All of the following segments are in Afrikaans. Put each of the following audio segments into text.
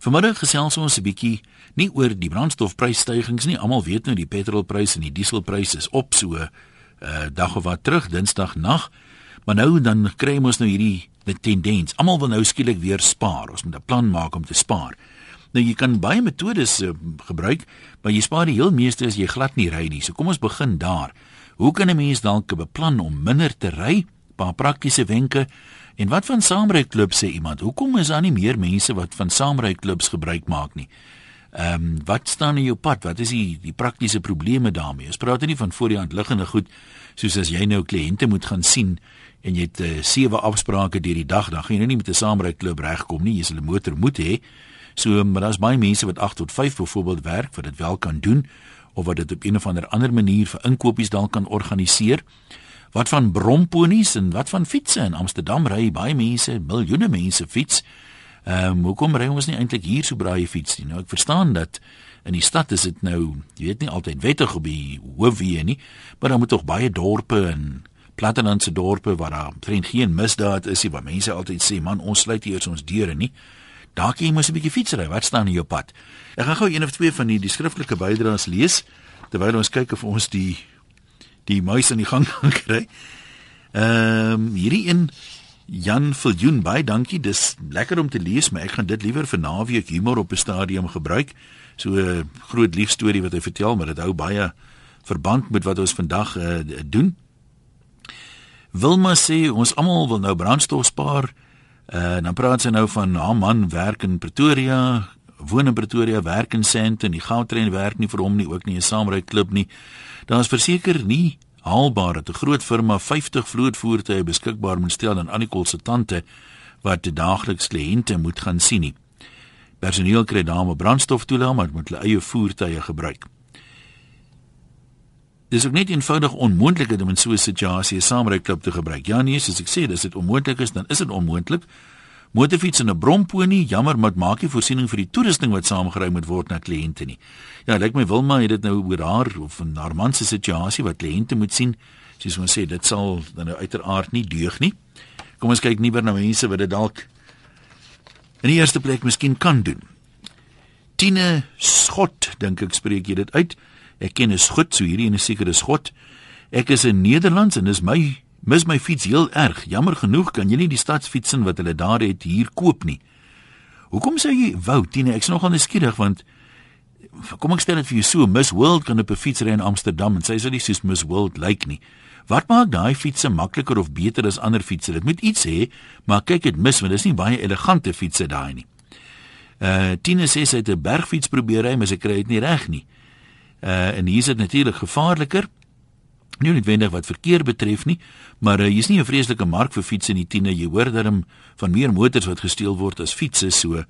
Vanmiddag gesels ons 'n bietjie nie oor die brandstofprysstygings nie. Almal weet nou die petrolprys en die dieselprys is op so 'n uh, dag of wat terug, Dinsdag nag. Maar nou dan kry ons nou hierdie tendens. Almal wil nou skielik weer spaar. Ons moet 'n plan maak om te spaar. Nou jy kan baie metodes uh, gebruik, maar jy spaar die heel meeste as jy glad nie ry nie. So kom ons begin daar. Hoe kan 'n mens dalk beplan om minder te ry? Paar praktiese wenke. En wat van saamryklubs sê iemand? Hoekom is daar nie meer mense wat van saamryklubs gebruik maak nie? Ehm um, wat staan in jou pad? Wat is die die praktiese probleme daarmee? Ons praat nie van voor die hand liggende goed soos as jy nou kliënte moet gaan sien en jy het uh, sewe afsprake deur die dag, dan gaan jy nou nie met 'n saamryklub regkom nie. Jy sal 'n motor moet hê. So maar daar's baie mense wat 8 tot 5 byvoorbeeld werk wat dit wel kan doen of wat dit op 'n of ander manier vir inkopies dalk kan organiseer. Wat van bromponies en wat van fietsse in Amsterdam ry baie mense, miljoene mense fiets. Ehm um, hoekom ry ons nie eintlik hier so braai fiets nie? Nou ek verstaan dat in die stad is dit nou, jy weet nie altyd wettig op die hoofweë nie, maar dan moet tog baie dorpe en plattelandse dorpe waar daar omtrent geen misdaad is nie, waar mense altyd sê man, ons sluit hier ons deure nie. Daar kan jy mos 'n bietjie fietsry. Wat staan in jou pad? Ek gaan gou een of twee van die, die skriftelike bydraes lees terwyl ons kyk of ons die die muis in die gang kan kry. Ehm um, hierdie een Jan Viljoen baie dankie. Dis lekker om te lees, maar ek gaan dit liewer vir naweek humor op 'n stadium gebruik. So 'n groot liefstorie wat hy vertel, maar dit hou baie verband met wat ons vandag uh, doen. Wilma sê ons almal wil nou brandstof spaar. Uh, dan praat sy nou van haar man werk in Pretoria, woon in Pretoria, werk in Sandton, die goudtrein werk nie vir hom nie, ook nie 'n saamry klub nie. Daar is verseker nie haalbaar dat 'n groot firma 50 vlootvoertuie beskikbaar moet stel aan al die konsultante wat daagliks kliënte moet gaan sien nie. Personeel kry daarmee brandstof toelaat, maar moet hulle eie voertuie gebruik. Dis ook net eenvoudig onmoontlik om in so 'n situasie 'n saamry klub te gebruik. Ja nee, soos ek sê, dis dit onmoontlik is, dan is dit onmoontlik motorfiets en 'n bromponie, jammer, maar maak nie voorsiening vir die toerusting wat saamgery moet word na kliënte nie. Ja, lyk my Wilma het dit nou oor haar of 'n haar man se situasie wat kliënte moet sien. Soos ons sê, dit sal dan nou uiteraard nie deug nie. Kom ons kyk niewer na mense wat dit dalk in die eerste plek miskien kan doen. Tine Schot, dink ek spreek jy dit uit. Ek ken 'n Schot, so hierdie seker 'n Schot. Ek is in Nederland en dis my mis my fiets heel erg. Jammer genoeg kan jy nie die stadsfietsin wat hulle daar het hier koop nie. Hoekom sou jy wou, Tine? Ek's nogal nuuskierig want kom ek stel dit vir jou so, Miss World kan op 'n fiets ry in Amsterdam en sy sê nie soos Miss World lyk nie. Wat maak daai fietsse makliker of beter as ander fietsse? Dit moet iets hê, maar kyk dit mis, want dis nie baie elegante fietsse daai nie. Uh Tine sê sy het 'n bergfiets probeer ry, maar sy kry dit nie reg nie. Uh en hier is dit natuurlik gevaarliker nie noodwendig wat verkeer betref nie, maar uh, hier's nie 'n vreeslike mark vir fietsse in die tiene. Jy hoor darm van meer motors wat gesteel word as fietsse, so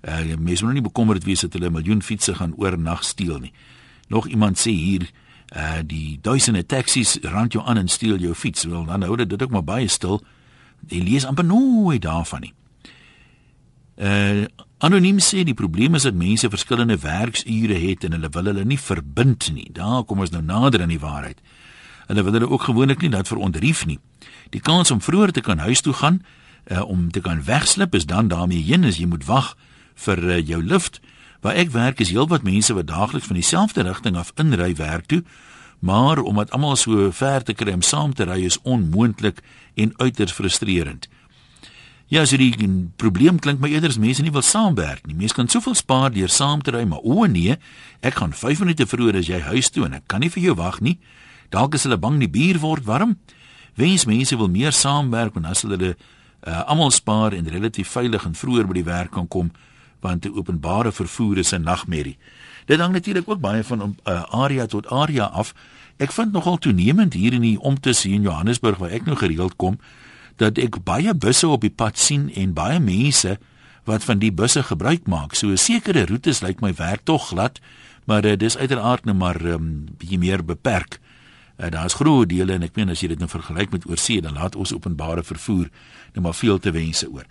uh mense moet nie bekommerd wees dat hulle 'n miljoen fietsse gaan oornag steel nie. Nog iemand sê hier uh die duisende taksies rand jou aan en steel jou fiets. Wel, dan hou dit ook maar baie stil. Jy lees amper nooit daarvan nie. Uh anoniem sê die probleem is dat mense verskillende werksure het en hulle wil hulle nie verbind nie. Daar kom ons nou nader aan die waarheid. Hulle wil hulle ook gewoonlik nie dat verontrief nie. Die kans om vroeër te kan huis toe gaan, uh, om te kan wegslip is dan daarmee heen as jy moet wag vir uh, jou lift. Waar ek werk is heelwat mense wat daagliks van dieselfde rigting af inry werk toe, maar omdat almal so ver te kry om saam te ry is onmoontlik en uiters frustrerend. Ja, so die probleem klink my eerder as mense nie wil saamwerk nie. Mense kan soveel spaar deur saam te ry, maar o nee, ek gaan 5 minute vroeër as jy huis toe en ek kan nie vir jou wag nie. Dalk is hulle bang die bier word warm. Wens mense wil meer saamwerk en as hulle uh, almal spaar en relatief veilig en vroeër by die werk kan kom want die openbare vervoer is 'n nagmerrie. Dit hang natuurlik ook baie van uh, area tot area af. Ek vind nogal toenemend hier in die omtusse in Johannesburg waar ek nou gereeld kom dat ek baie busse op die pad sien en baie mense wat van die busse gebruik maak. So 'n sekere roetes lyk my werk tog glad, maar uh, dis uiteraard nou maar 'n um, bietjie meer beperk. Uh, Daar's groot dele en ek meen as jy dit nou vergelyk met oorsee, dan laat ons openbare vervoer nou maar veel te wense oor.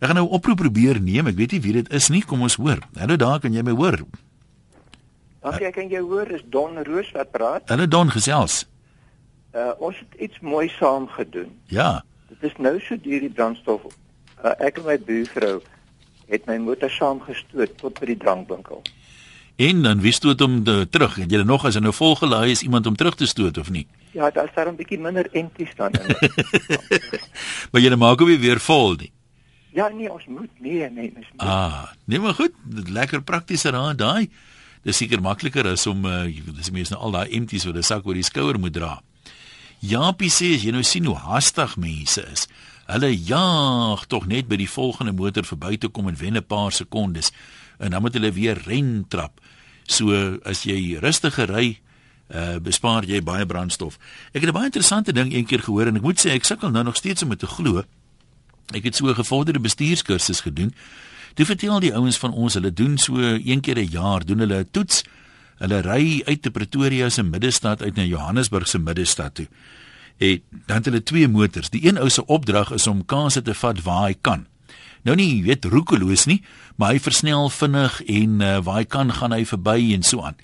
Ek gaan nou 'n oproep probeer neem. Ek weet nie wie dit is nie. Kom ons hoor. Hallo daar, kan jy my hoor? Dankie, ek kan jou hoor. Dis Don Roos wat praat. Hallo Don, gesels. Uh ons het iets mooi saam gedoen. Ja. Dit is nou so duur die brandstof. Uh, ek en my buurvrou het my motor saamgestoot tot by die drankwinkel. En dan wie stoot hom de, terug? Het jy nog as hy nou volgelaai is iemand om terug te stoot of nie? Ja, daar's daar 'n bietjie minder empties dan. maar jy maak hom weer vol nie. Ja, nee, ons moet nee, nee, ons moet. Ah, nee maar goed, lekker praktiese raad daai. Dis seker makliker as om uh, dis mense nou al daai empties wat 'n sak oor die skouer moet dra. Japie sê as jy nou sien hoe haastig mense is, hulle jaag tog net by die volgende motor verby te kom en wen 'n paar sekondes en dan moet hulle weer ren trap. So as jy rustiger ry, uh bespaar jy baie brandstof. Ek het 'n baie interessante ding eendag gehoor en ek moet sê ek sukkel nou nog steeds om dit te glo. Ek het so 'n gevorderde bestuurskursus gedoen. Toe vertel die ouens van ons, hulle doen so een keer 'n jaar, doen hulle 'n toets. Hulle ry uit te Pretoria se middestad uit na Johannesburg se middestad toe. En dan het hulle twee motors. Die een ou se opdrag is om kaase te vat waar hy kan. Nou nie, weet, roekeloos nie, maar hy versnel vinnig en uh, waar hy kan gaan hy verby en so aan.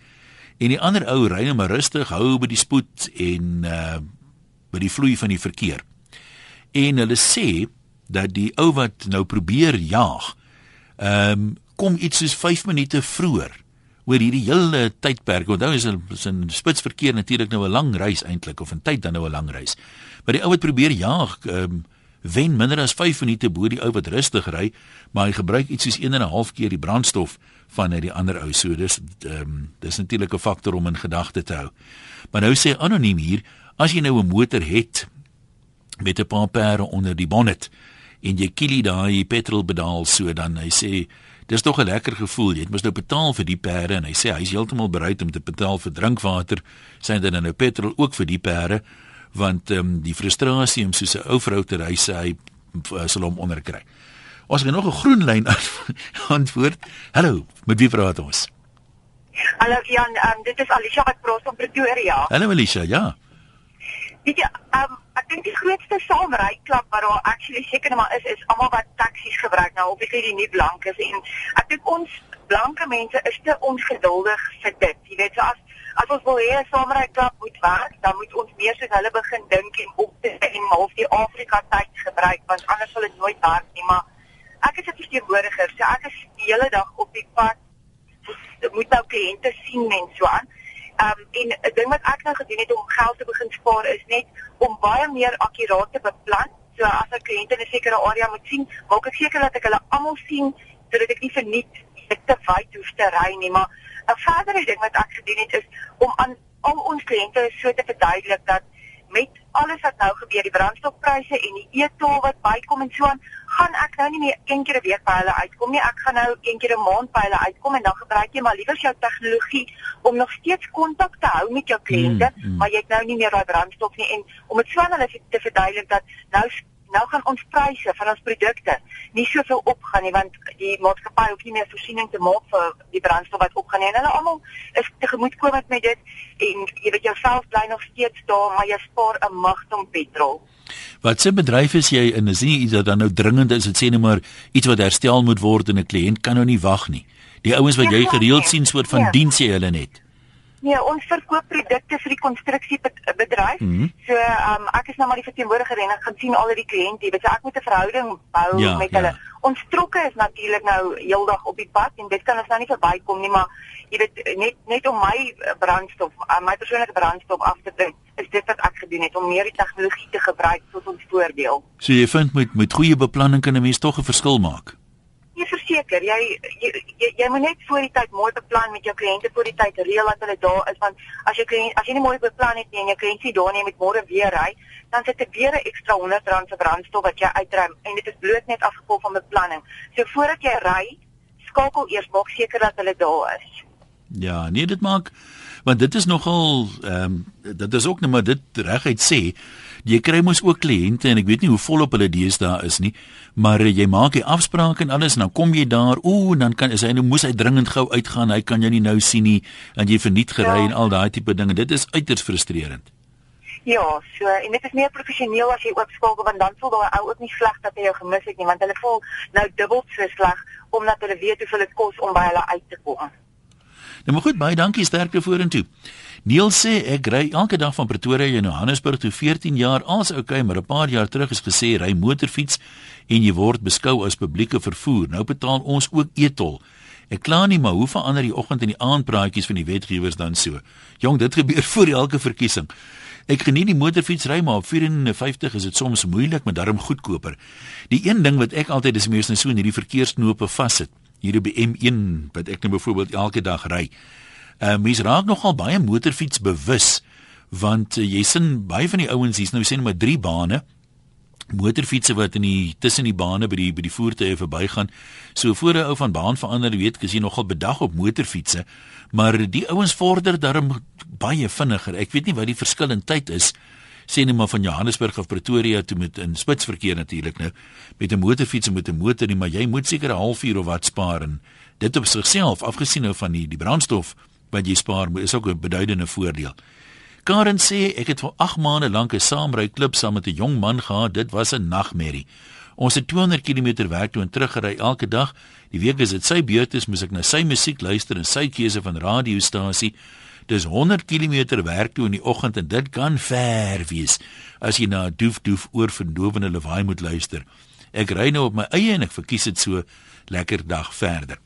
En die ander ou ry net maar rustig, hou by die spoed en uh by die vloei van die verkeer. En hulle sê dat die ou wat nou probeer jaag, ehm um, kom iets soos 5 minute vroeër oor hierdie hele tydperk. Onthou is 'n sin spitsverkeer natuurlik nou 'n lang reis eintlik of 'n tyd dan nou 'n lang reis. Maar die ou wat probeer jaag, ehm um, wen minder as 5 minute bo die ou wat rustig ry, maar hy gebruik iets soos 1 en 'n half keer die brandstof van net die ander ou. So dis ehm um, dis natuurlik 'n faktor om in gedagte te hou. Maar nou sê anoniem hier, as jy nou 'n motor het met 'n paar pere onder die bonnet, en jy kielie daai petrol bedaal so dan hy sê dis tog 'n lekker gevoel jy moet nou betaal vir die perde en hy sê hy's heeltemal bereid om te betaal vir drinkwater sê dan nou petrol ook vir die perde want ehm um, die frustrasie om soos 'n ou vrou te ry sê hy uh, sal hom onderkry. Ons het nog 'n groen lyn antwoord. Hallo, met wie praat ons? Hallo Jan, um, dit is Alicia wat praat van Pretoria. Hallo Alicia, ja. Weet jy, um, ek dink die grootste saamryklap wat daar actually seker maar is is almal wat taksies gebruik nou obviously die nie blank is en ek dink ons blanke mense is te ongeduldig vir dit. Jy weet so as as ons wil hê 'n saamryklap moet werk, dan moet ons meer soos hulle begin dink en op te en half die Afrika tyd gebruik want anders sal dit nooit werk nie, maar ek is 'n verteenwoordiger, so ek is die hele dag op die pad moet nou kliënte sien en so aan. Um, en 'n ding wat ek nou gedoen het om geld te begin spaar is net om baie meer akkuraat te beplan. So as 'n kliënt in 'n sekere area moet sien, maak ek seker dat ek hulle almal sien sodat ek nie verniet te wyd hoef te ry nie, maar 'n verdere ding wat ek gedoen het is om aan al ons kliënte so te verduidelik dat met alles wat nou gebeur, die brandstofpryse en die e-tol wat bykom en so aan, gaan ek nou nie meer een keer 'n week by hulle uitkom nie. Ek gaan nou een keer 'n maand by hulle uitkom en dan gebruik jy maar liewer jou tegnologie om nog steeds kontak te hou met jou kliënte, mm, mm. maar jy het nou nie meer daai brandstof nie en om dit swaan hulle te verduidelik dat nou nou gaan ons pryse van ons produkte nie soveel opgaan nie want die maatskappy hoef nie meer voorsiening te maak vir die brandstof wat opgaan nie. En hulle almal is tegemoetkomend met dit en jy weet jouself bly nog steeds daar, maar jy spaar 'n magtom petrol. Wat se bedryf is jy in? Is nie iets wat dan nou dringend is, dit sê net maar iets wat herstel moet word en 'n kliënt kan nou nie wag nie. Die ouens wat ja, jy gereeld sien soort van ja. diens jy hulle net. Nee, ons verkoop produkte vir die konstruksiebedryf. Mm -hmm. So, ehm um, ek is nou maar die verteenwoordiger en ek gaan sien al die kliënte, weet jy, ek moet 'n verhouding bou ja, met hulle. Ja. Ons trokke is natuurlik nou heeldag op die pad en dit kan ons nou nie verbykom nie, maar jy weet net net om my brandstof, uh, my persoonlike brandstof af te bring, is dit wat ek gedoen het om meer die tegnologie te gebruik tot ons voordeel. So jy vind met met goeie beplanning kan 'n mens tog 'n verskil maak. Nee, verseker, jy jy, jy jy moet net voor die tyd mooi beplan met jou kliënte voor die tyd reël dat hulle daar is want as jy kliënt as jy nie mooi beplan het nie en jou kliënt sê daar nie met môre weer ry, dan sit dit weer 'n ekstra R100 se brandstof wat jy uitruim en dit is bloot net afgevolg van beplanning. So voordat jy ry, skakel eers maak seker dat hulle daar is. Ja, nee, dit maak want dit is nogal ehm um, dit is ook net maar dit reguit sê jy kry mos ook kliënte en ek weet nie hoe volop hulle dies daar is nie, maar jy maak die afspraak en alles en dan kom jy daar, ooh, dan kan is hy nou moes hy dringend gou uitgaan, hy kan jou nie nou sien nie en jy verniet gery ja. en al daai tipe dinge. Dit is uiters frustrerend. Ja, so en dit is meer professioneel as jy oopskakel want dan voel daai ou ook nie sleg dat hy jou gemis het nie, want hulle voel nou dubbel so sleg omdat hulle weet hoeveel dit kos om by hulle uit te kom. Nou maar goed, baie dankie sterkte vorentoe. Neil sê ek ry elke dag van Pretoria na Johannesburg toe 14 jaar. Als okay, maar 'n paar jaar terug is gesê ry motorfiets en jy word beskou as publieke vervoer. Nou betaal ons ook etol. Ek kla nie, maar hoe verander die oggend en die aand praatjies van die wetgewers dan so? Jong, dit gebeur voor elke verkiesing. Ek geniet die motorfietsry maar op 54 is dit soms moeilik, maar daarom goedkoper. Die een ding wat ek altyd is meestal so in hierdie verkeersknope vassit hier op die M1 wat ek nou byvoorbeeld elke dag ry. Uh mense raak nogal baie motorfiets bewus want uh, jy sien baie van die ouens hier's nou sien maar drie bane motorfietsse wat in die tussen die bane by die by die voertuie verbygaan. So voor 'n ou van baan verander, weet ek, is jy nogal bedag op motorfietsse, maar die ouens vorder darm baie vinniger. Ek weet nie wat die verskil in tyd is sê net maar van Johannesburg of Pretoria toe met in spitsverkeer natuurlik nou met 'n motorfiets en met 'n motor nie maar jy moet seker 'n halfuur of wat spaar en dit op sigself afgesien nou van die die brandstof wat jy spaar is ook 'n beduidende voordeel. Karen sê ek het vir 8 maande lank 'n saamry klub saam met 'n jong man gehad. Dit was 'n nagmerrie. Ons het 200 km werk toe en terug gery elke dag. Die week as dit sy beurt is, moet ek na sy musiek luister en sy keuse van radiostasie. Dis 100 km werk toe in die oggend en dit kan ver wees as jy na 'n doef doef oor verdowende lawaai moet luister. Ek ry nou op my eie en ek verkies dit so lekker dag verder.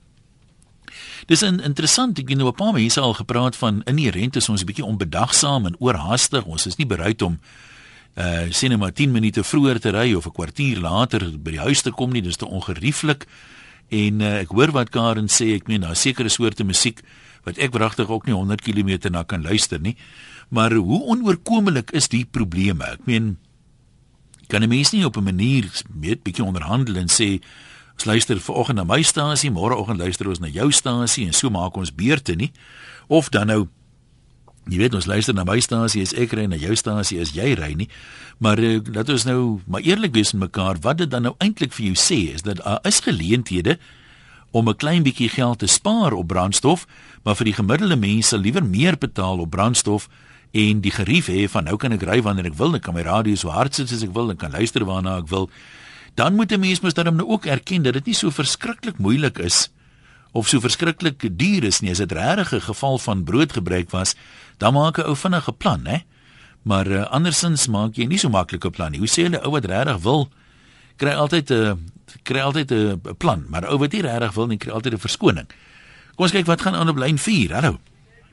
Dis 'n interessant, ek het nou 'n paar mense al gepraat van inherënt is ons 'n bietjie onbedagsaam en oorhaastig. Ons is nie bereid om uh sien maar 10 minute vroeër te ry of 'n kwartier later by die huis te kom nie. Dis te ongerieflik. En uh, ek hoor wat Karen sê, ek meen daar sekere soorte musiek wat ek wragtig ook nie 100 km na kan luister nie. Maar hoe onoorkomelik is die probleme? Ek meen kan 'n mens nie op 'n manier met bietjie onderhandel en sê ons luister vanoggend na my stasie, môreoggend luister ons na jou stasie en so maak ons beurte nie. Of dan nou jy weet ons luister na my stasie as ek ry na jou stasie as jy ry nie. Maar uh, laat ons nou maar eerlik wees met mekaar. Wat dit dan nou eintlik vir jou sê is dat daar uh, is geleenthede om 'n klein bietjie geld te spaar op brandstof, maar vir die gemiddelde mens sal liewer meer betaal op brandstof en die gerief hê van nou kan ek ry wanneer ek wil, ek kan my radio so hard sit as ek wil, ek kan luister waarna ek wil. Dan moet 'n mens mos dan nou ook erken dat dit nie so verskriklik moeilik is of so verskriklik duur is nie. As dit regtig 'n geval van broodgebrek was, dan maak 'n ou vinnige plan, hè? Maar uh, andersins maak jy nie so maklike plan nie. Hoe sê hulle ou wat regtig wil kry altyd 'n uh, kry altyd 'n plan, maar ou wat nie regtig wil nie kry altyd 'n verskoning. Kom ons kyk wat gaan aan op lyn 4. Hallo.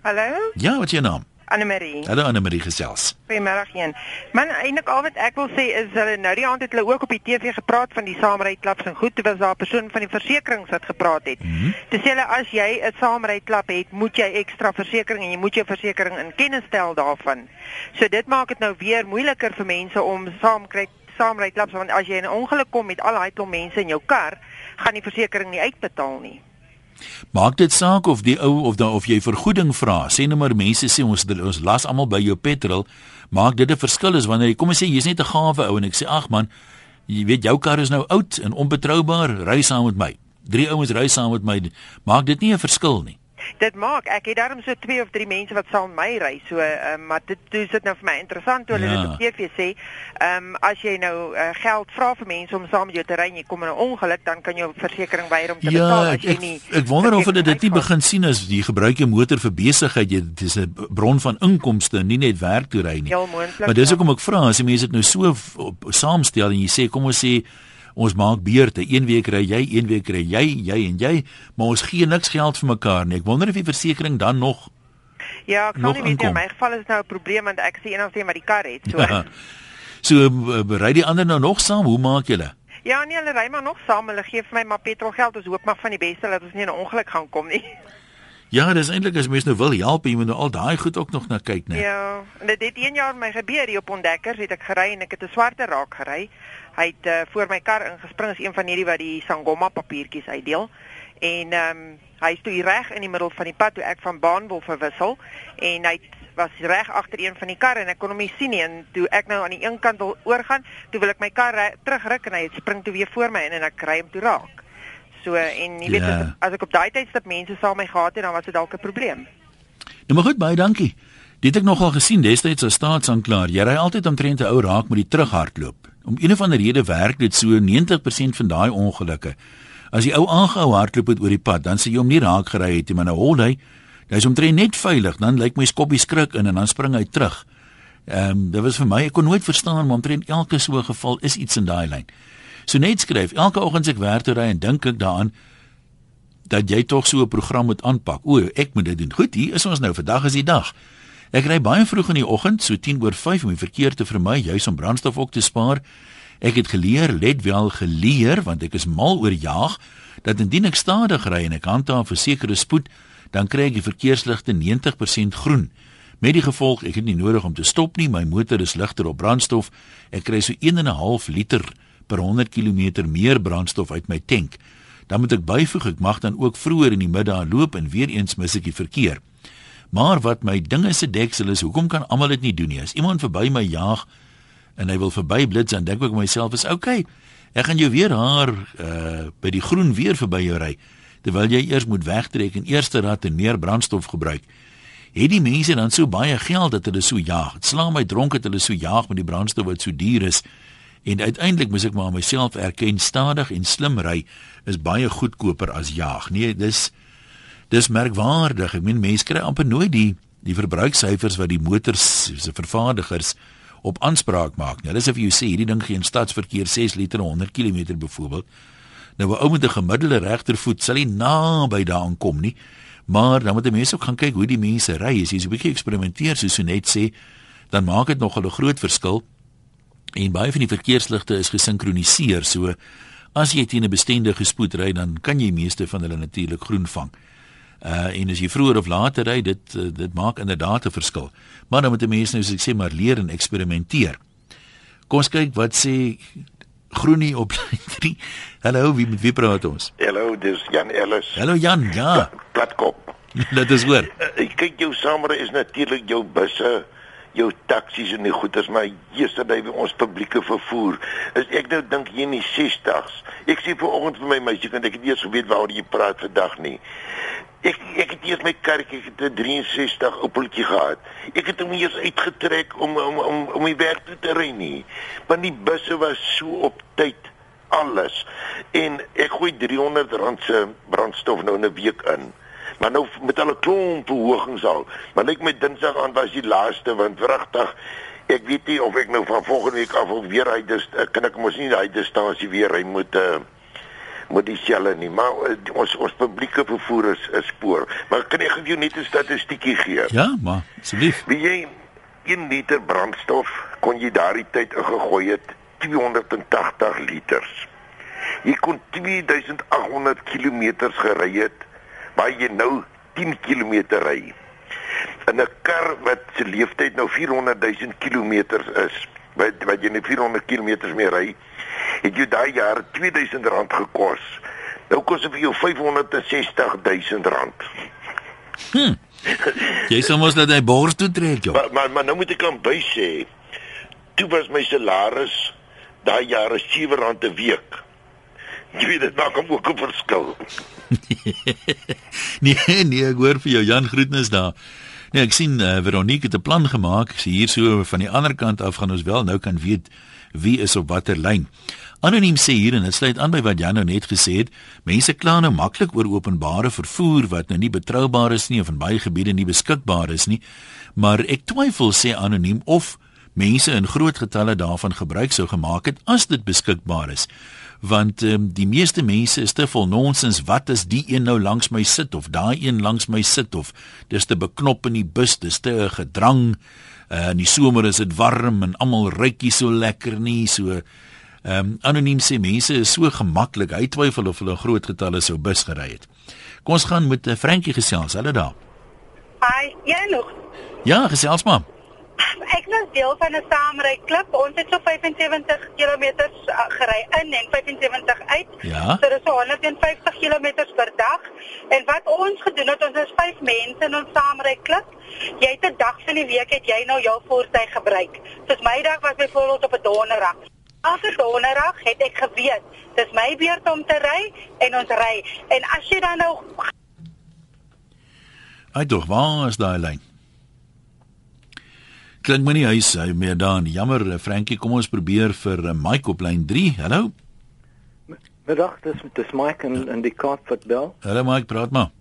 Hallo? Ja, wat is jou naam? Annelie. Hallo Annelie gesels. Goeiemôre een. Man, eintlik al wat ek wil sê is hulle nou die aand het hulle ook op die TV gepraat van die saamryklaps en goed, dit was daar 'n persoon van die versekerings wat gepraat het. Mm -hmm. Dis hulle as jy 'n saamryklap het, moet jy ekstra versekerings en jy moet jou versekerings in kennis stel daarvan. So dit maak dit nou weer moeiliker vir mense om saam saamry klubs want as jy in 'n ongeluk kom met al daai klomp mense in jou kar, gaan die versekerings nie uitbetaal nie. Maak dit saak of die ou of dan of jy vergoeding vra. Sê net maar mense sê ons ons las almal by jou petrol. Maak dit 'n verskil is wanneer jy kom en sê jy's net 'n gawe ou en ek sê ag man, jy weet jou kar is nou oud en onbetroubaar, ry saam met my. Drie ouens ry saam met my. Maak dit nie 'n verskil nie dit maak ek het daarom so twee of drie mense wat saam my ry so uh, maar dit dis dit nou vir my interessant hoe hulle ja. dit op TV sê ehm um, as jy nou uh, geld vra vir mense om saam met jou te ry en jy kom in 'n ongeluk dan kan jou versekerings weier om te ja, betaal as jy nie ek, ek wonder of hulle dit nie begin sien as jy gebruik jou motor vir besigheid jy dis 'n bron van inkomste nie net werk toe ry nie. Maar dis hoekom ek vra as die mense dit nou so saamstel en jy sê kom ons sê ons maak beurte. Een week ry jy, een week ry jy, jy en jy, maar ons gee niks geld vir mekaar nie. Ek wonder of die versekerings dan nog Ja, ek sal nie weet in my geval is nou 'n probleem want ek sien eendag iemand die kar het, so. Ja. So ry die ander nou nog saam? Hoe maak julle? Ja, nee, hulle ry maar nog saam. Hulle gee vir my maar petrolgeld. Ons hoop maar van die beste dat ons nie in 'n ongeluk gaan kom nie. Ja, dis eintlik as mens nou wil help, jy moet nou al daai goed ook nog na kyk, né? Ja, en dit het een jaar my gebeur hier op Ontdekkers, het ek gery en ek het 'n swarte raak gery. Hy het uh, voor my kar ingespring as een van hierdie wat die Sangoma papiertjies uitdeel. En ehm um, hy is toe reg in die middel van die pad toe ek van baan wil verwissel en hy was reg agter een van die karre en ek kon hom nie sien nie en toe ek nou aan die een kant wil oorgaan, toe wil ek my kar terugruk en hy spring toe weer voor my in en ek kry hom toe raak. So en jy weet ja. as, as ek op daai tyd stap mense saam my gehad het dan was dit dalk 'n probleem. Nou maar goed, baie dankie. Dit het ek nogal gesien destyds as staatsanklaer. Jy ry altyd omtrent 'n ou raak met die terughardloop. Om een of ander rede werk dit so 90% van daai ongelukke. As die ou aangehou hardloop het oor die pad, dan sê jy hom nie raak gery het nie, maar nou hol hy Hy's omtrent net veilig, dan lyk my skoppie skrik in en dan spring hy terug. Ehm um, dit was vir my ek kon nooit verstaan maar omtrent elke so geval is iets in daai lyn. So net skryf elke oggend as ek werk toe ry en dink ek daaraan dat jy tog so 'n program moet aanpak. O, ek moet dit doen. Goed, hier is ons nou. Vandag is die dag. Ek ry baie vroeg in die oggend, so 10 oor 5 om die verkeer te vermy, juis om brandstof ook te spaar. Ek het geleer, let wel geleer, want ek is mal oor jaag, dat indien ek stadig ry en ek handhaaf 'n sekere spoed, dan kry ek die verkeersligte 90% groen. Met die gevolg, ek het nie nodig om te stop nie, my motor is ligter op brandstof. Ek kry so 1.5 liter per 100 km meer brandstof uit my tank dan moet ek byvoeg ek mag dan ook vroeër in die middag loop en weer eens mis ek die verkeer. Maar wat my dinge se deksel is, hoekom kan almal dit nie doen nie? As iemand verby my jaag en hy wil verby blits dan dink ek myself is okay. Ek gaan jou weer haar uh by die groen weer verby jou ry terwyl jy eers moet wegtrek en eerste rad en meer brandstof gebruik. Het die mense dan so baie geld dat hulle so jaag? Dit slaan my dronk dat hulle so jaag met die brandstof wat so duur is. En uiteindelik moet ek maar myself erken stadig en slim ry is baie goedkoper as jaag. Nee, dis dis merkwaardig. Ek meen mense kry amper nooit die die verbruiksyfers wat die motors se vervaardigers op aanspraak maak. Nou dis of jy sê hierdie ding gee in stadsverkeer 6 liter 100 km byvoorbeeld. Nou 'n ou met 'n gemiddelde regtervoet sal nie naby daaraan kom nie. Maar dan moet mense ook gaan kyk hoe die mense ry. As jy so 'n bietjie eksperimenteer soos jy net sê, dan maak dit nogal 'n groot verskil en baie van die verkeersligte is gesinkroniseer so as jy teen 'n bestendige spoed ry dan kan jy meeste van hulle natuurlik groen vang. Uh en as jy vroeër of later ry dit uh, dit maak inderdaad 'n verskil. Maar dan moet die mense nou soos ek sê maar leer en eksperimenteer. Kom ons kyk wat sê Groenie op 3. Hallo, wie met wie praat ons? Hallo, dis Jan Ellis. Hallo Jan, ja. Platkop. Dit is hoor. Uh, kyk jou saamre is natuurlik jou busse jou taksies en die goeders maar yesterday by ons publieke vervoer. Is ek nou dink hier in die 60s ek sê vanoggend vir my meisie kan ek nie eens weet waaroor jy praat vandag nie? Ek ek het eers my karretjie het 'n 63 Opeltjie gehad. Ek het hom eers uitgetrek om om om om my werk te ry nie. Want die busse was so op tyd alles. En ek gooi 300 rand se brandstof nou 'n week in maar nou met hulle klomp verhogings al. Maar net met Dinsdag aan was die laaste want wrigtig ek weet nie of ek nou van volgende week af of weer hy dis kan ek mos nie hy distansie weer hy moet uh, moet die selle nie maar uh, ons ons publieke vervoer is 'n spoor. Maar kan ek jou net 'n statistiekie gee? Ja, maar asseblief. Wie jy 1 liter brandstof kon jy daardie tyd ingegooi het 280 liters. Jy kon 2800 km gery het waar jy nou 10 km ry. In 'n kar wat se leeftyd nou 400 000 km is, wat wat jy net 400 km meer ry, het jy daai jaar 2000 rand gekos. Nou kos dit vir jou 560 000 rand. Hm. Jy sê mos dat hy bors toe trek, joh. Maar, maar maar nou moet ek aan by sê, toe was my salaris daai jaar 7 rand 'n week. Jy weet dit maak hom ook 'n verskil. nee, nee, ek hoor vir jou Jan Groetnis daar. Nee, ek sien uh, Veronique het 'n plan gemaak. Sy hier so van die ander kant af gaan ons wel nou kan weet wie is op watter lyn. Anoniem sê hier en dit sluit aan by wat Jan nou net gesê het. Mense kla nou maklik oor openbare vervoer wat nou nie betroubaar is nie of in baie gebiede nie beskikbaar is nie. Maar ek twyfel sê anoniem of mense in groot getalle daarvan gebruik sou gemaak het as dit beskikbaar is. Want um, die meeste mense is te vol nonsens wat is die een nou langs my sit of daai een langs my sit of dis te beknop in die bus dis te gedrang uh, in die somer is dit warm en almal rykie so lekker nie. So um, anoniem sê mense is so gemaklik hy twyfel of hulle groot getalle sou bus gery het. Kom ons gaan met 'n uh, Frankie gesels. Hulle daar. Hi jy nog? Ja gesels maar deel van 'n saamry klub. Ons het so 75 km uh, gery in en 75 uit. Ja. So dis so 150 km per dag. En wat ons gedoen het, ons is 5 mense in ons saamry klub. Jy het 'n dag van die week het jy nou jou voertuig gebruik. Soos my dag was byvoorbeeld op 'n donderdag. Elke donderdag het ek geweet, dis my beurt om te ry en ons ry. En as jy dan nou Ai tog, waar is daai lyn? Klink my nie huis hy meer dan. Jammer eh, Frankie, kom ons probeer vir uh, Mike op lyn 3. Hallo. Middag, dis dis Mike en en die Kaapstad bel. Hallo Mike, praat maar.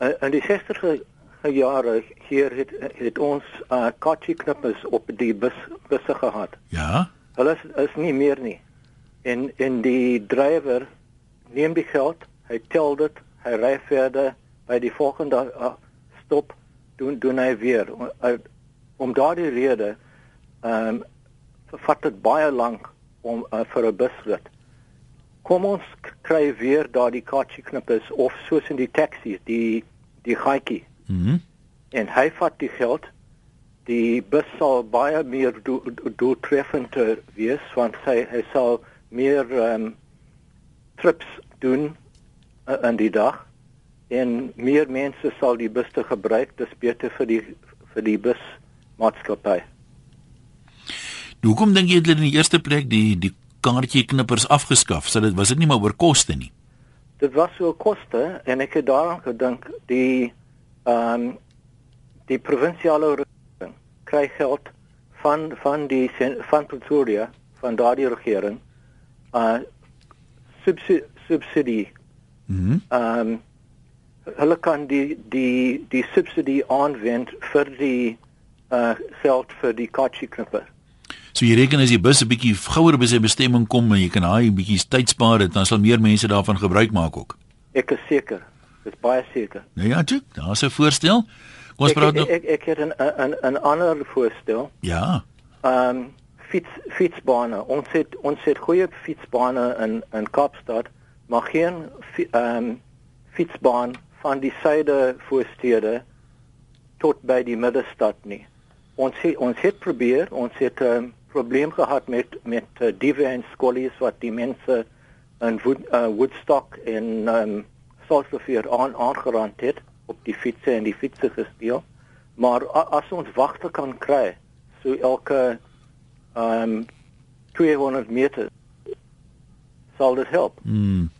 Uh, in die 60er vorige jare hier het het ons uh kotjie knippers op die bus busse gehad. Ja. Hulle is, is nie meer nie. En en die drywer neem die geld, hy tel dit, hy ry verder by die volgende uh, stop doen doen hy weer uh, om daardie rede ehm um, vat dit baie lank om uh, vir 'n busrit. Kom ons kry weer daardie kotjie knippers of soos in die taxi, die die gaatjie. Mhm. Mm en hy vat die geld. Die bus sal baie meer doeltreffender wees want hy hy sal meer ehm um, trips doen uh, in die dag en meer mense sal die bus te gebruik. Dis beter vir die vir die bus maatskappy. Hoekom dink jy hulle in die eerste plek die die kaartjie knippers afgeskaf? So dit was dit nie maar oor koste nie. Dit was oor koste en ek het daaraan gedink die ehm um, die provinsiale regering kry geld van van die van Pretoria van daardie regering uh subsidie subsidie. Mhm. Mm ehm um, hulle kan die die die subsidie aanwend vir die uh geld vir die kotjie knipper. So jy reken as die bus 'n bietjie gouer by sy bestemming kom en jy kan daai bietjie tyd spaar, dan sal meer mense daarvan gebruik maak ook. Ek is seker. Dis baie seker. Nou ja, tjie, daar's 'n voorstel. Kom ons praat nou. ek, ek ek het 'n 'n 'n ander voorstel. Ja. Ehm um, fiets fietsbane. Ons het ons het goeie fietsbane in in Kaapstad, maar geen ehm um, fietsbaan van die suide voorstede tot by die middestad nie. Ons het, ons het probeer, ons het 'n um, probleem gehad met met uh, diewe en skollies wat die mense in Wood, uh, Woodstock en um, Salzburg aan aangerand het op die fietsse en die fietsse gesteel. Maar a, as ons wagte kan kry, so elke ehm um, 200 meter sal dit help. Mm.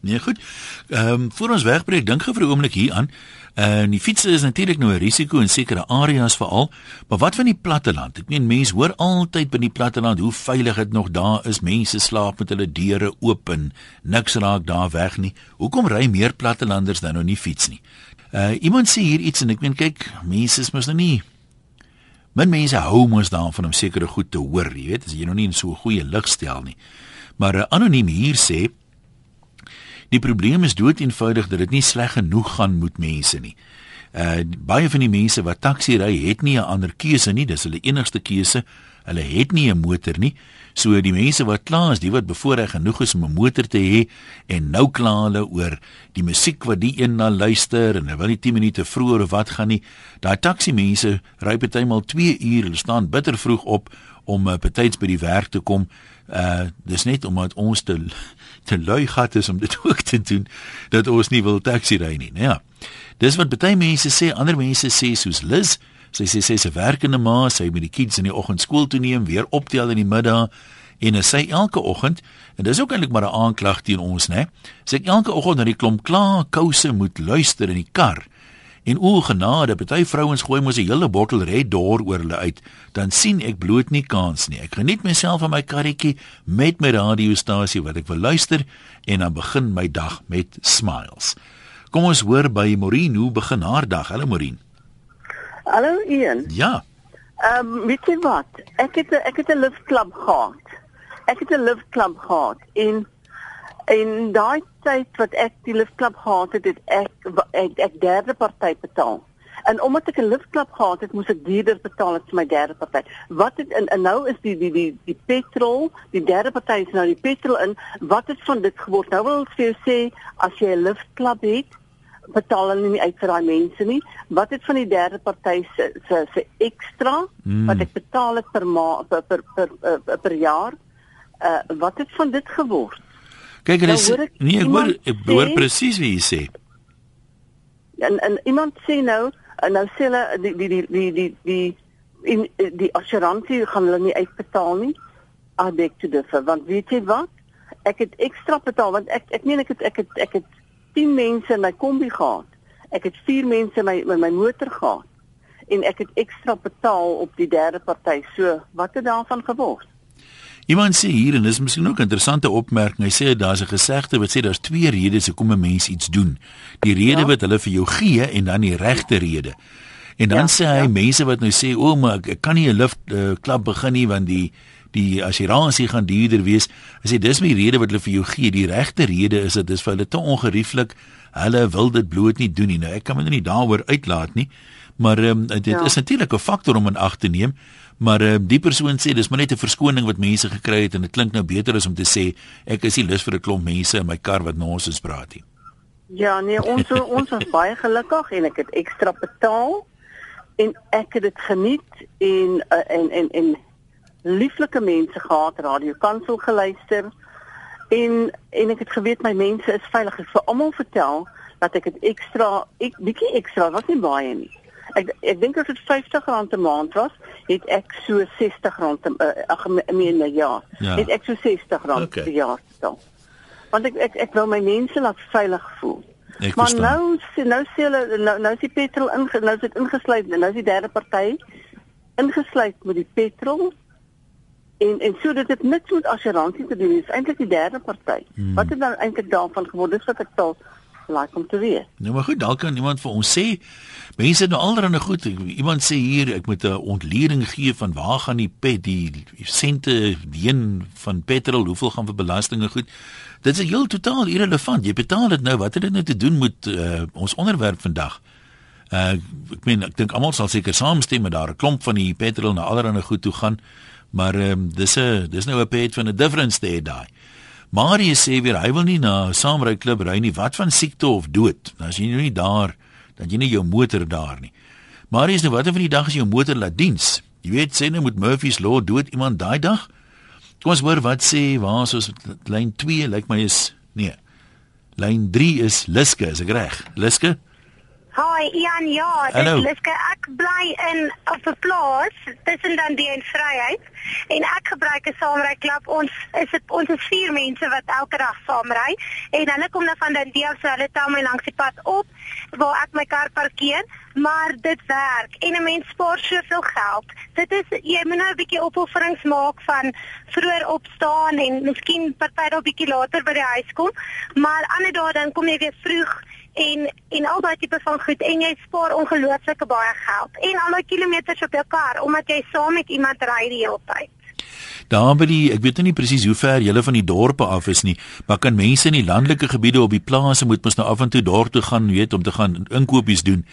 Nee, goed. Ehm um, voor ons wegbreek, dink gou vir 'n oomblik hier aan. En die fietsse is natuurlik nou 'n risiko in sekere areas veral, maar wat van die platteland? Ek meen mense hoor altyd by die platteland hoe veilig dit nog daar is. Mense slaap met hulle deure oop en niks raak daar weg nie. Hoekom ry meer plattelanders dan nou nie fiets nie? Uh iemand sê hier iets en ek meen kyk, mense is mos nou nie Min mense hou mos daarvan om sekere goed te hoor, jy weet, as jy nog nie in so 'n goeie lig stel nie. Maar uh, anoniem hier sê Die probleem is dood eenvoudig dat dit nie sleg genoeg gaan met mense nie. Uh baie van die mense wat taxi ry, het nie 'n ander keuse nie, dis hulle enigste keuse. Hulle het nie 'n motor nie. So die mense wat kla is, die wat bevoorreg genoeg is om 'n motor te hê en nou kla hulle oor die musiek wat die een na luister en hulle wil nie 10 minute vroeër of wat gaan nie. Daai taxi mense ry partymal 2 uur, hulle staan bitter vroeg op om uh, betyds by die werk te kom. Uh dis net omdat ons te te lui gat is om dit ook te doen dat ons nie wil taxi ry nie. Nou ja. Dis wat baie mense sê, ander mense sê soos Liz, sy sê sy se werkende ma, sy moet die kids in die oggend skool toe neem, weer optel in die middag en sy elke oggend en dis ook eintlik maar 'n aanklag teen ons, né? Sy elke oggend na die klomp klaar kouse moet luister in die kar. En o genade, party vrouens gooi mos 'n hele bottel Red Door oor hulle uit, dan sien ek bloot nie kans nie. Ek geniet myself in my karretjie met my radiostasie wat ek wil luister en dan begin my dag met smiles. Kom ons hoor by Maureen hoe begin haar dag. Hallo Maureen. Hallo Ian. Ja. Ehm um, weet jy wat? Ek het a, ek het 'n liftklub gehad. Ek het 'n liftklub gehad en en daai tyd wat ek die liftklub gehad het, het ek ek, ek derde party betaal. En omdat ek 'n liftklub gehad het, moes ek duurder betaal as my derde party. Wat het en, en nou is die die die die petrol, die derde party is nou die petrol in. Wat het van dit geword? Nou wil ek vir jou sê as jy 'n liftklub het, betaal hulle nie uit vir daai mense nie. Wat het van die derde party se se se ekstra Mm. wat ek betaal het per ma per per per, per, per jaar? Uh wat het van dit geword? Kyk, hulle Nou ek nee, ek hoor ek hoor presies wie jy sê. En en iemand sê nou, en nou sê hulle die die die die die die in die assuransie gaan hulle nie uitbetaal nie. Beg to differ, want weet jy wat? Ek het ekstra betaal want ek ek meen ek het ek het ek het 10 mense in my kombi gehad. Ek het 4 mense in my in my motor gehad en ek het ekstra betaal op die derde party. So, wat het daarvan geword? Iemand sê hier en dis miskien ook 'n interessante opmerking. Hy sê daar's 'n gesegde wat sê daar's twee redes hoekom 'n mens iets doen. Die rede ja. wat hulle vir jou gee en dan die regte rede. En dan ja, sê hy ja. mense wat nou sê o, maar ek, ek kan nie 'n lift uh, klub begin nie want die die assurasie gaan duurder wees. Hy sê dis my rede wat hulle vir jou gee. Die regte rede is dit dis vir hulle te ongerieflik. Hulle wil dit bloot nie doen nie. Nou ek kan my nou nie daaroor uitlaat nie. Maar um, dit ja. is natuurlik 'n faktor om in ag te neem. Maar uh, die persoon sê dis maar net 'n verskoning wat mense gekry het en dit klink nou beter as om te sê ek is nie lus vir 'n klomp mense in my kar wat nonsens praat nie. Ja, nee, ons ons was baie gelukkig en ek het ekstra betaal en ek het dit geniet en uh, en en en lieflike mense gehad, radio kansel geluister en en ek het geweet my mense is veilig. Ek vir almal vertel dat ek dit ekstra ek bietjie ekstra, wat nie baie nie. Ek ek dink as dit R50 'n maand was, het ek so R60 uh, ag meen ja, ja. Het ek so R60 okay. per jaar betaal. Want ek ek ek wil my mense laat veilig voel. Ek maar verstaan. nou nou sê hulle nou nou is die petrol in nou is dit ingesluit nou is die derde party ingesluit met die petrol en en so dit het niks met assuransie te doen dis eintlik die derde party hmm. wat het dan eintlik daarvan geword dis wat ek sê like om te weet. Nou maar goed, dalk kan iemand vir ons sê mense nou alreeds goed. Iemand sê hier ek moet 'n ontleding gee van waar gaan die pet die sente heen van petrol, hoeveel gaan vir belastinge goed. Dit is heel totaal irrelevant. Jy betaal dit nou. Wat het dit nou te doen met uh, ons onderwerp vandag? Uh ek meen ek dink almal sal seker saamstem met daar 'n klomp van die petrol na allerlei goed toe gaan. Maar ehm um, dis 'n dis nou 'n pet van 'n difference there daai. Marius sê weer hy wil nie na saamry klub ry nie. Wat van siekte of dood? Nou as jy nou nie daar, dan jy nie jou motor daar nie. Marius, nou wat van die dag as jou motor laat diens? Jy weet sê nou met Murphy's law dood iemand daai dag? Kom ons hoor wat sê waar is ons lyn 2 lyk like my is nee. Lyn 3 is Liske, is ek reg? Liske? Hi Ian, ja, dit is Liske. Ek bly in op 'n plaas tussen dan die en Vryheid en ek gebruik 'n saamry klub. Ons is dit ons is vier mense wat elke dag saamry en hulle kom dan van dan die af so hulle tel my langs die pad op waar ek my kar parkeer, maar dit werk en 'n mens spaar soveel geld. Dit is jy moet nou 'n bietjie opofferings maak van vroeër opstaan en miskien party dalk bietjie later by die huis kom, maar ander dae dan kom jy weer vroeg en en al daai tipe van goed en jy spaar ongelooflike baie geld en al daai kilometers op jou kar omdat jy saam met iemand ry die hele tyd. Daar by die ek weet nou nie presies hoe ver julle van die dorpe af is nie, maar kan mense in die landelike gebiede op die plase moet mos nou af en toe dorp toe gaan, weet om te gaan inkopies doen.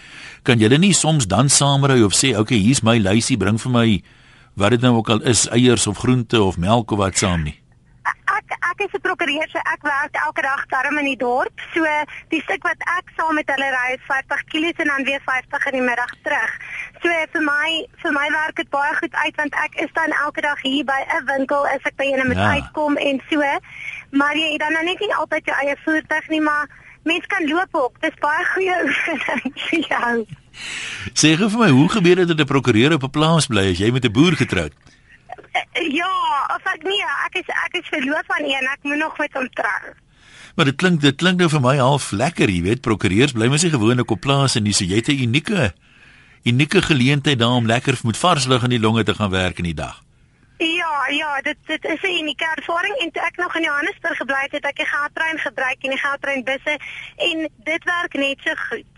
Kan julle nie soms dan saamry of sê, "Oké, okay, hier's my lysie, bring vir my wat dit nou ook al is, eiers of groente of melk of wat saam nie?" Ek ek is 'n prokureur so ek werk elke dag daarom in die dorp. So die stuk wat ek saam met hulle ry is 50 km en dan weer 50 in die middag terug. So vir my vir my werk dit baie goed uit want ek is dan elke dag hier by 'n winkel as ek by een moet ja. uitkom en so. Maar jy dan nou net nie altyd jou eie voertuig nie, maar mens kan loop ook. Dis baie goeie oefening vir jou. Sê gou vir my, hoe gebeur dit dat 'n prokureur op 'n plaas bly as jy met 'n boer getroud? Ja, of ek nie, ek is ek is verloof aan een, ek moet nog met hom trou. Maar dit klink dit klink nou vir my half lekker, jy weet, prokureurs bly mos nie gewoonlik op plaas en dis so jy het 'n unieke unieke geleentheid daar om lekker met vars lug in die longe te gaan werk in die dag. Ja, ja, dit dit is 'n unieke ervaring en toe ek nog in Johannesburg gebly het, het ek die goudtrein gebruik en die goudtrein busse en dit werk net so goed.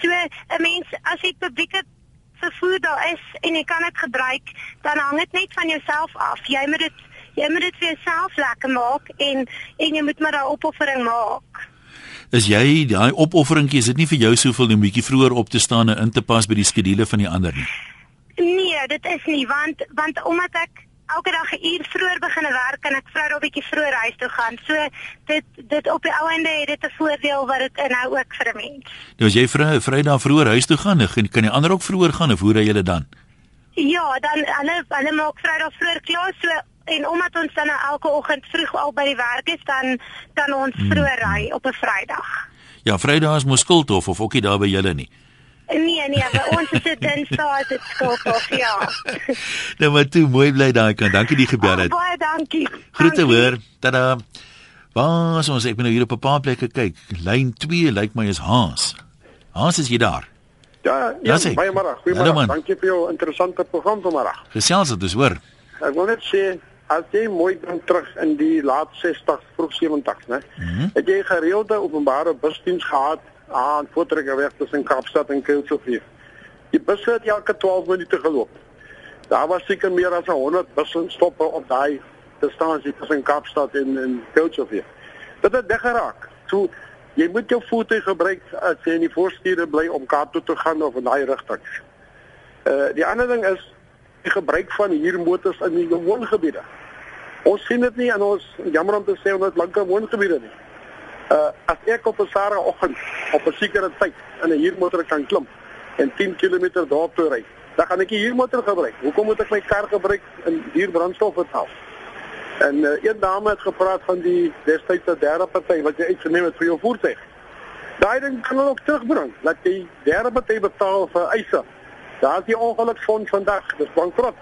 So 'n mens as jy publieke vervoer daar is en jy kan dit gebruik, dan hang dit net van jouself af. Jy moet dit jy moet dit vir jouself lekker maak en en jy moet maar daai opoffering maak. Is jy daai opofferingkie is dit nie vir jou soveel om bietjie vroeër op te staan en in te pas by die skedule van die ander nie? Nee, dit is nie want want omdat ek elke dag 'n uur vroeër begin werk en ek vrou daar 'n bietjie vroeër huis toe gaan. So dit dit op die ou ende het dit 'n voordeel wat dit inhou ook vir 'n mens. Nou as jy vrou Vrydag vroeër huis toe gaan, dan kan die ander ook vroeër gaan of hoe ry julle dan? Ja, dan hulle hulle maak Vrydag vroeër klaar so en omdat ons dan nou elke oggend vroeg al by die werk is, dan dan ons hmm. vroeër ry op 'n Vrydag. Ja, Vrydag is mos skuldhof of ookie daar by julle nie. Nee nee, by ons is dit Dinsdag dit skop of ja. nou maar toe mooi bly daai kant. Dankie die gebel het. Oh, baie dankie. Groete hoor. Tada. Waar ons ek ben nou hier op 'n paar plekke kyk. Lyn 2 lyk my is Haas. Haas is jy daar? Ja, ja, baie môre. Goeiemôre. Dankie vir jou interessante program vanmôre. Gesels dit is hoor. Ek wil net sê as jy mooi dink terug in die laat 60s, vroeg 70s, né? Mm -hmm. Het jy gereelde openbare busdiens gehad aan Voortrekkerweg tussen Kaapstad en Kuilsrivier? Die busse het elke 12 minute geloop. Daar was seker meer as 100 busse stoppe op daai distansie tussen Kaapstad en en Kuilsrivier. Dit het weggeraak. So jy moet jou voete gebruik as jy in die voorstuur bly om Kaap toe te gaan of in daai rigting. Uh die ander ding is die gebruik van huurmotors in die woongebiede. Ons sien dit nie en ons jammer om te sê ons het lankal woongebiede nie. Uh as ek op 'n Saterdag oggend op 'n sekere tyd in 'n huurmotor kan klim en 10 km daarop toe ry, dan gaan ek die huurmotor gebruik. Hoekom moet ek my kar gebruik en duur brandstof betaal? En uh, een dame het gepraat van die destydse derde party wat jy uitgeneem het vir jou voertuig. Daai ding kan hulle ook terugbring. Laat jy derde party betaal vir eise Daar's die ongelukfonds vandag, dis bankrot.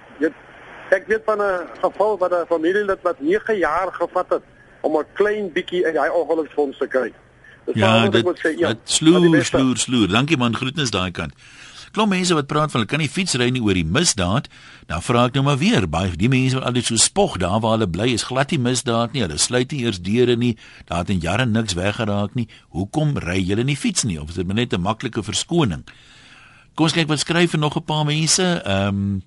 Ek weet van 'n geval wat 'n familielid wat 9 jaar gevat het om 'n klein bietjie uit daai ongelukfonds te kry. Dis ja, dit sê, ja, dit sloer, sloer, sloer. Dankie man, groetnis daai kant. Klop mense wat praat van hulle kan nie fietsry nie oor die misdaad. Dan vra ek nou maar weer, baie die mense wat altyd so spog daar waar hulle bly is glad nie misdaad nie. Hulle sluit nie eers deure nie. Daar het in jare niks weggeraak nie. Hoekom ry julle nie fiets nie of is dit net 'n maklike verskoning? Kom ons kyk wat skryf vir nog 'n paar mense. Ehm um,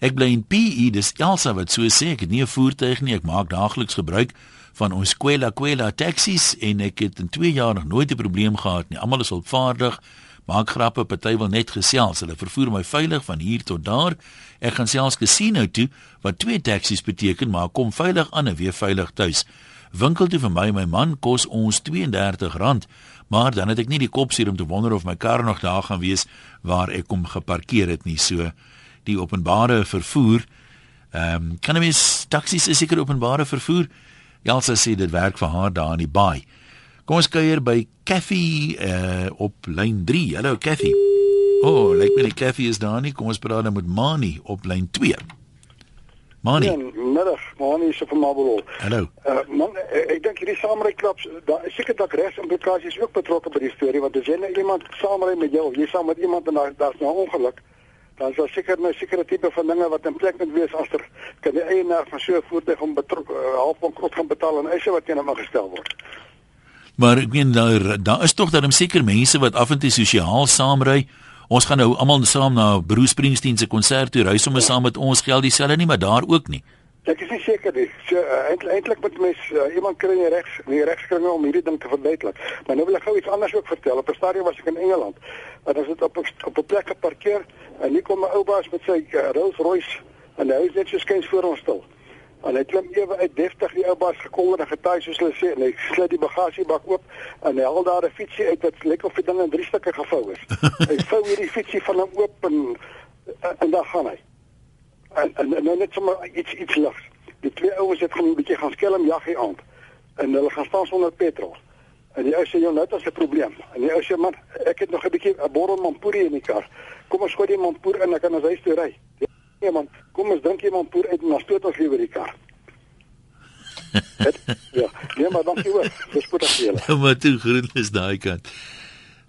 ek bly in PE, dis Elsa wat so sê, ek het nie 'n voertuig nie, ek maak daagliks gebruik van ons Kwela Kwela taksies en ek het in 2 jaar nog nooit 'n probleem gehad nie. Almal is hulpvaardig. Maak grappe, party wil net gesels. Hulle vervoer my veilig van hier tot daar. Ek gaan selfs casino toe wat twee taksies beteken, maar kom veilig aan en weer veilig tuis. Winkel toe vir my en my man kos ons R32 maar dan het ek nie die kop seer om te wonder of my kar nog daar gaan wees waar ek hom geparkeer het nie so die openbare vervoer ehm um, kan jy mis taksies is seker openbare vervoer Elsa sê dit werk vir haar daar in die baai kom ons kuier by Cafe uh, op lyn 3 hallo Cafe o oh, lyk my die Cafe is daar nie kom ons praat dan met Mani op lyn 2 Mani. Ja, middag, Mani is van Marlboro. Hallo. Uh, man, ek, ek dink hierdie saamry klubs, daar is seker dat regsimplikasies ook betrokke by die storie want as jy net iemand saamry met jou of jy saam met iemand en daar daar's nou ongeluk, dan daar seker 'n sekere tipe van dinge wat in plek moet wees as er kan die eienaar van so 'n voertuig om betrokke uh, half van krot gaan betaal en eise wat teen hom gestel word. Maar ek meen daar daar is tog dan seker mense wat af en toe sosiaal saamry. Ons gaan nou almal saam na Bruce Springsteen se konsert toe ry sommer saam met ons geld dieselfde nie, maar daar ook nie. Ek is nie seker nie. So uh, eintlik met mes uh, iemand kry nie regs nie regskringe om hierdie ding te verduidelik. Maar nou wil ek gou iets anders ook vertel. Op 'n stadium was ek in Engeland. En ons het op op 'n plek geparkeer en hier kom 'n ou baas met sy uh, Rolls Royce en hy is net so skuins voor ons stil. En hy klim ewe uit deftig die ou bas gekom en getuig soos hulle sê en hy sluit die bagasiebak oop en hy haal daar 'n fietsie uit wat lekker of die ding in drie stukke gevou is. hy vou hierdie fietsie van hom oop en en dan gaan hy. En en, en nou net sommer iets iets lig. Die twee ouens het gaan 'n bietjie gaan skelm jag hier aan. En hulle gaan staan sonder petrol. En die ou sê jou nou dit is 'n probleem. En die ou sê man, ek het nog 'n bietjie 'n borrel mampoerie in die kar. Kom ons gooi die mampoer in en ek kan ons huis toe ry. Nee man, kom ons drink iemand poer uit en dan stoot ons liewer die kar. Het, ja, nee maar dankie hoor. Dis goed as jy. Nou maar toe groet is daai kant.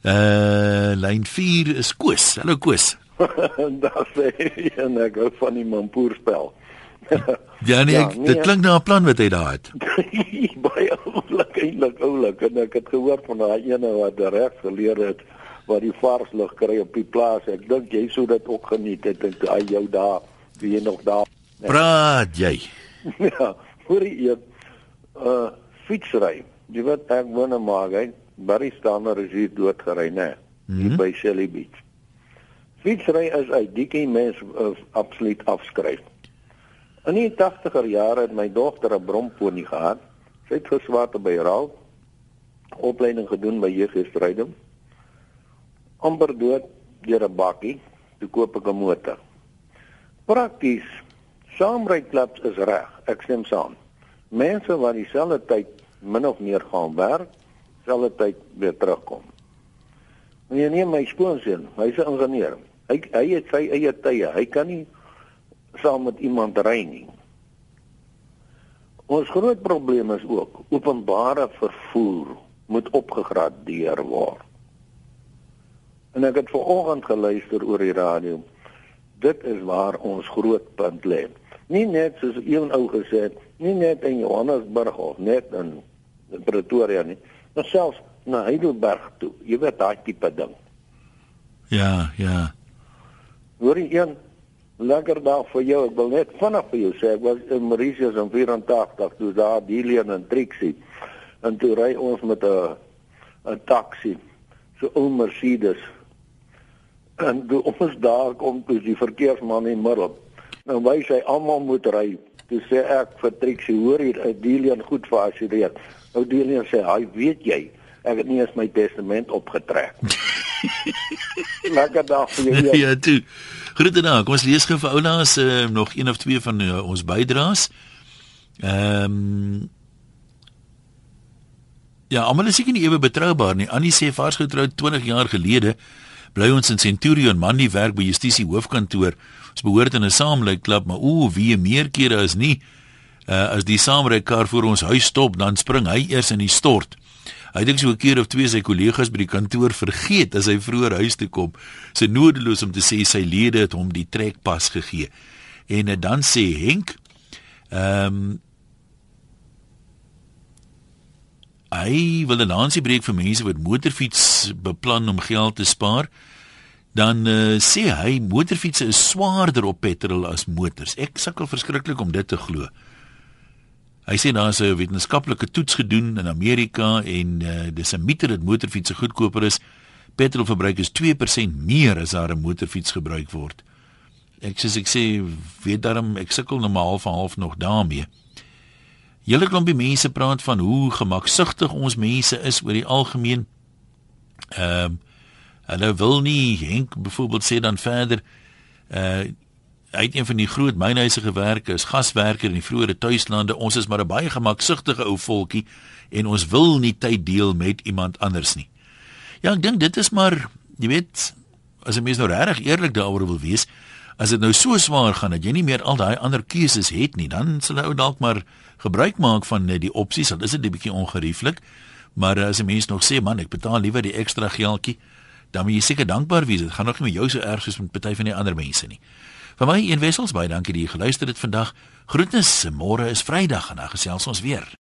Uh lyn 4 is Koos. Hallo Koos. Daar sê en ek gou van die mampoer spel. ja nee, ek, ja, nee, dit klink na 'n plan wat hy daar het. Baie oulik eintlik oulik en ek het gehoor van daai ene wat reg geleer het wat die vars lig kry op die plaas. Ek dink jy sou dit ook geniet het en hy jou daar, wie nog daar. Nee. Praat jy? ja, hoor jy uh fietsry. Jy weet ek woon in Magai, Barry Stamer is hier dood gery, né? Mm -hmm. by Shelly Beach. Fietsry is uit dikkie mens uh, absoluut afskryf. In die 80er jare het my dogter 'n bromponie gehad. Sy het geswaat by Raal opleiding gedoen by JG Strydom amper dood deur 'n bakkie, toe koop ek 'n motor. Prakties, saamryklubs is reg, ek stem saam. Mense wat dieselfde tyd min of meer gaan werk, selfde tyd weer terugkom. Jy neem my skoonseun, hy's 'n ingenieur. Hy hy het sy eie tye. Hy kan nie saam met iemand ry nie. Ons groot probleem is ook openbare vervoer moet opgegradeer word. En ek het vanoggend geluister oor die radio. Dit is waar ons groot punt lê. Nie net soos een ou gesê het, nie net in Johannesburg of net in Pretoria nie, maar selfs na Heidelberg toe. Jy weet daai tipe ding. Ja, ja. Hoor jy een lekker dag vir jou. Ek wil net vinnig vir jou sê ek was in Mauritius in 84 toe daar Dilian en Trixie. En toe ry ons met 'n 'n taxi, so 'n Mercedes. En toe ons daar kom toe die verkeersman in middel. Nou wys hy almal moet ry. Toe sê ek vir Trixie, hoor hier, Dilian goed geassigureer. Nou Dilian sê, "Hy weet jy, ek het nie eens my testament opgetrek." Lekker dag vir jou. Ja, toe. Groete daar. Kom ons lees gou vir oulaas uh, nog een of twee van uh, ons bydraes. Ehm um, Ja, almal is seker nie ewe betroubaar nie. Annie sê vars getroud 20 jaar gelede bly ons in Centurion Mandy werk by Justisie Hoofkantoor. Ons behoort in 'n saamlyk klub, maar ooh, wie meer kere as nie uh, as die saamrykkar voor ons huis stop, dan spring hy eers in die stort. Hy dink so 'n keer of twee sy kollegas by die kantoor vergeet as hy vroeër huis toe kom. Sy nodeloos om te sê sy lede het hom die trekpas gegee. En uh, dan sê Henk, ehm um, hy wil 'n lansie breek vir mense wat motorfiets beplan om geld te spaar. Dan uh, sê hy motorfietsse is swaarder op petrol as motors. Ek sukkel verskriklik om dit te glo. Hy sê daar is 'n wetenskaplike toets gedoen in Amerika en uh, dis 'n mite dat motorfietsse goedkoper is. Petrolverbruik is 2% meer as daar 'n motorfiets gebruik word. Ek sê ek sê weet daarom ek sukkel nou maar half half nog daarmee. Julle klompie mense praat van hoe gemaksugtig ons mense is oor die algemeen. Ehm um, hulle wil nie Henk byvoorbeeld sê dan verder uh hy het een van die groot mynhuise gewerk as gaswerker in die vroeë tuislande. Ons is maar 'n baie gemaksugtige ou volkie en ons wil nie tyd deel met iemand anders nie. Ja, ek dink dit is maar, jy weet, as 'n mens nou regtig eerlik daaroor wil wees, as dit nou so swaar gaan dat jy nie meer al daai ander keuses het nie, dan sal jy dalk maar gebruik maak van net die opsies. Dit is 'n bietjie ongerieflik, maar as 'n mens nog sê, man, ek betaal liewer die ekstra geldjie, dan moet jy seker dankbaar wees. Dit gaan nog nie met jou so erg soos met party van die ander mense nie. Vir my een wessels baie dankie dat jy geluister het vandag. Groetnis, môre is Vrydag en dan gesels ons weer.